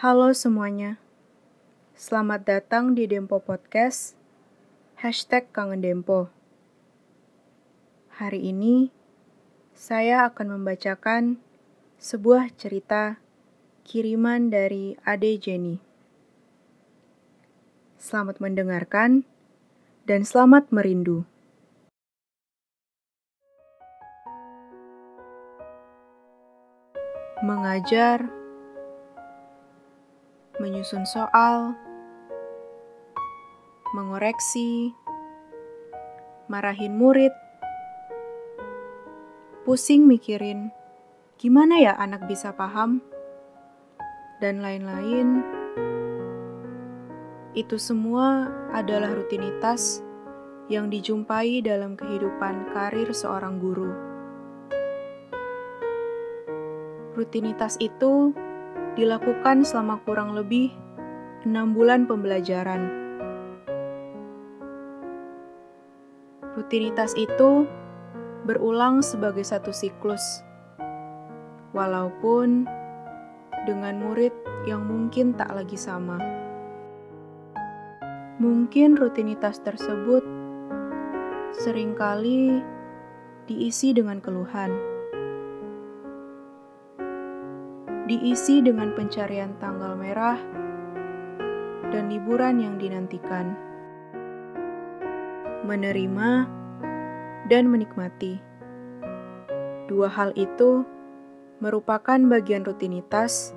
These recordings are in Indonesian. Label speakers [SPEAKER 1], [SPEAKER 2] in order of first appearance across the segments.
[SPEAKER 1] Halo semuanya, selamat datang di Dempo Podcast, hashtag Kangen Dempo. Hari ini, saya akan membacakan sebuah cerita kiriman dari Ade Jenny. Selamat mendengarkan, dan selamat merindu. Mengajar menyusun soal, mengoreksi, marahin murid, pusing mikirin gimana ya anak bisa paham, dan lain-lain. Itu semua adalah rutinitas yang dijumpai dalam kehidupan karir seorang guru. Rutinitas itu dilakukan selama kurang lebih enam bulan pembelajaran. Rutinitas itu berulang sebagai satu siklus, walaupun dengan murid yang mungkin tak lagi sama. Mungkin rutinitas tersebut sering kali diisi dengan keluhan diisi dengan pencarian tanggal merah dan liburan yang dinantikan. Menerima dan menikmati. Dua hal itu merupakan bagian rutinitas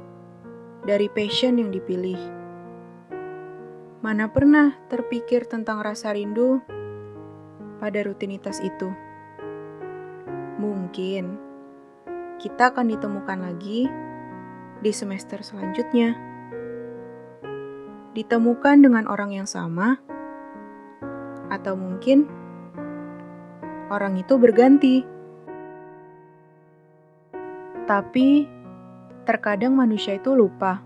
[SPEAKER 1] dari passion yang dipilih. Mana pernah terpikir tentang rasa rindu pada rutinitas itu? Mungkin kita akan ditemukan lagi di semester selanjutnya. Ditemukan dengan orang yang sama, atau mungkin orang itu berganti. Tapi terkadang manusia itu lupa.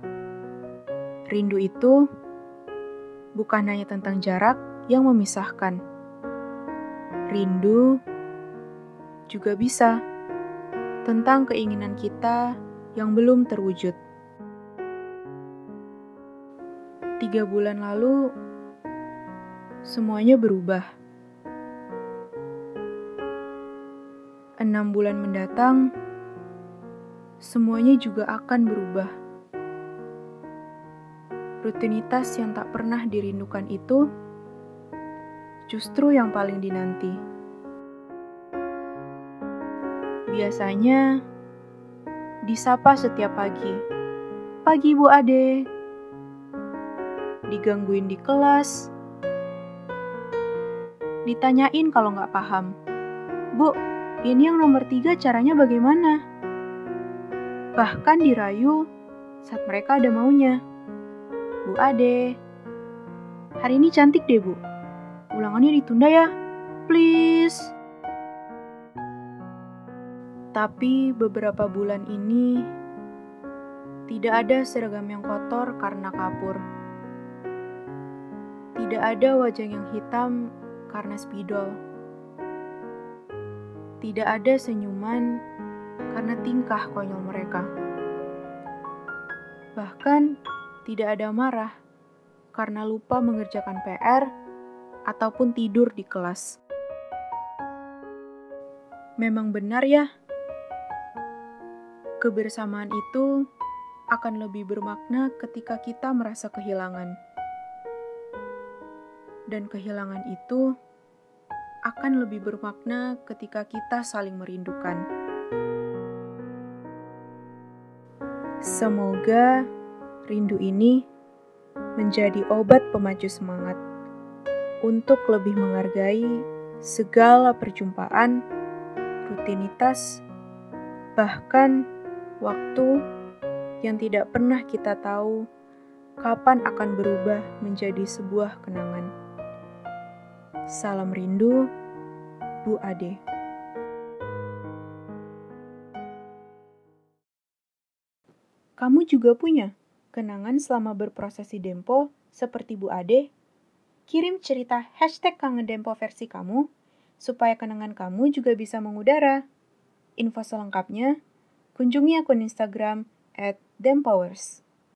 [SPEAKER 1] Rindu itu bukan hanya tentang jarak yang memisahkan. Rindu juga bisa tentang keinginan kita yang belum terwujud. Tiga bulan lalu, semuanya berubah. Enam bulan mendatang, semuanya juga akan berubah. Rutinitas yang tak pernah dirindukan itu justru yang paling dinanti. Biasanya, disapa setiap pagi. Pagi Bu Ade. Digangguin di kelas. Ditanyain kalau nggak paham. Bu, ini yang nomor tiga caranya bagaimana? Bahkan dirayu saat mereka ada maunya. Bu Ade, hari ini cantik deh Bu. Ulangannya ditunda ya, please. Tapi beberapa bulan ini tidak ada seragam yang kotor karena kapur. Tidak ada wajah yang hitam karena spidol. Tidak ada senyuman karena tingkah konyol mereka. Bahkan tidak ada marah karena lupa mengerjakan PR ataupun tidur di kelas. Memang benar ya, Kebersamaan itu akan lebih bermakna ketika kita merasa kehilangan. Dan kehilangan itu akan lebih bermakna ketika kita saling merindukan. Semoga rindu ini menjadi obat pemacu semangat untuk lebih menghargai segala perjumpaan, rutinitas, bahkan waktu yang tidak pernah kita tahu kapan akan berubah menjadi sebuah kenangan. Salam rindu, Bu Ade. Kamu juga punya kenangan selama berprosesi Dempo seperti Bu Ade? Kirim cerita hashtag kangen Dempo versi kamu, supaya kenangan kamu juga bisa mengudara. Info selengkapnya kunjungi akun Instagram at Dempowers.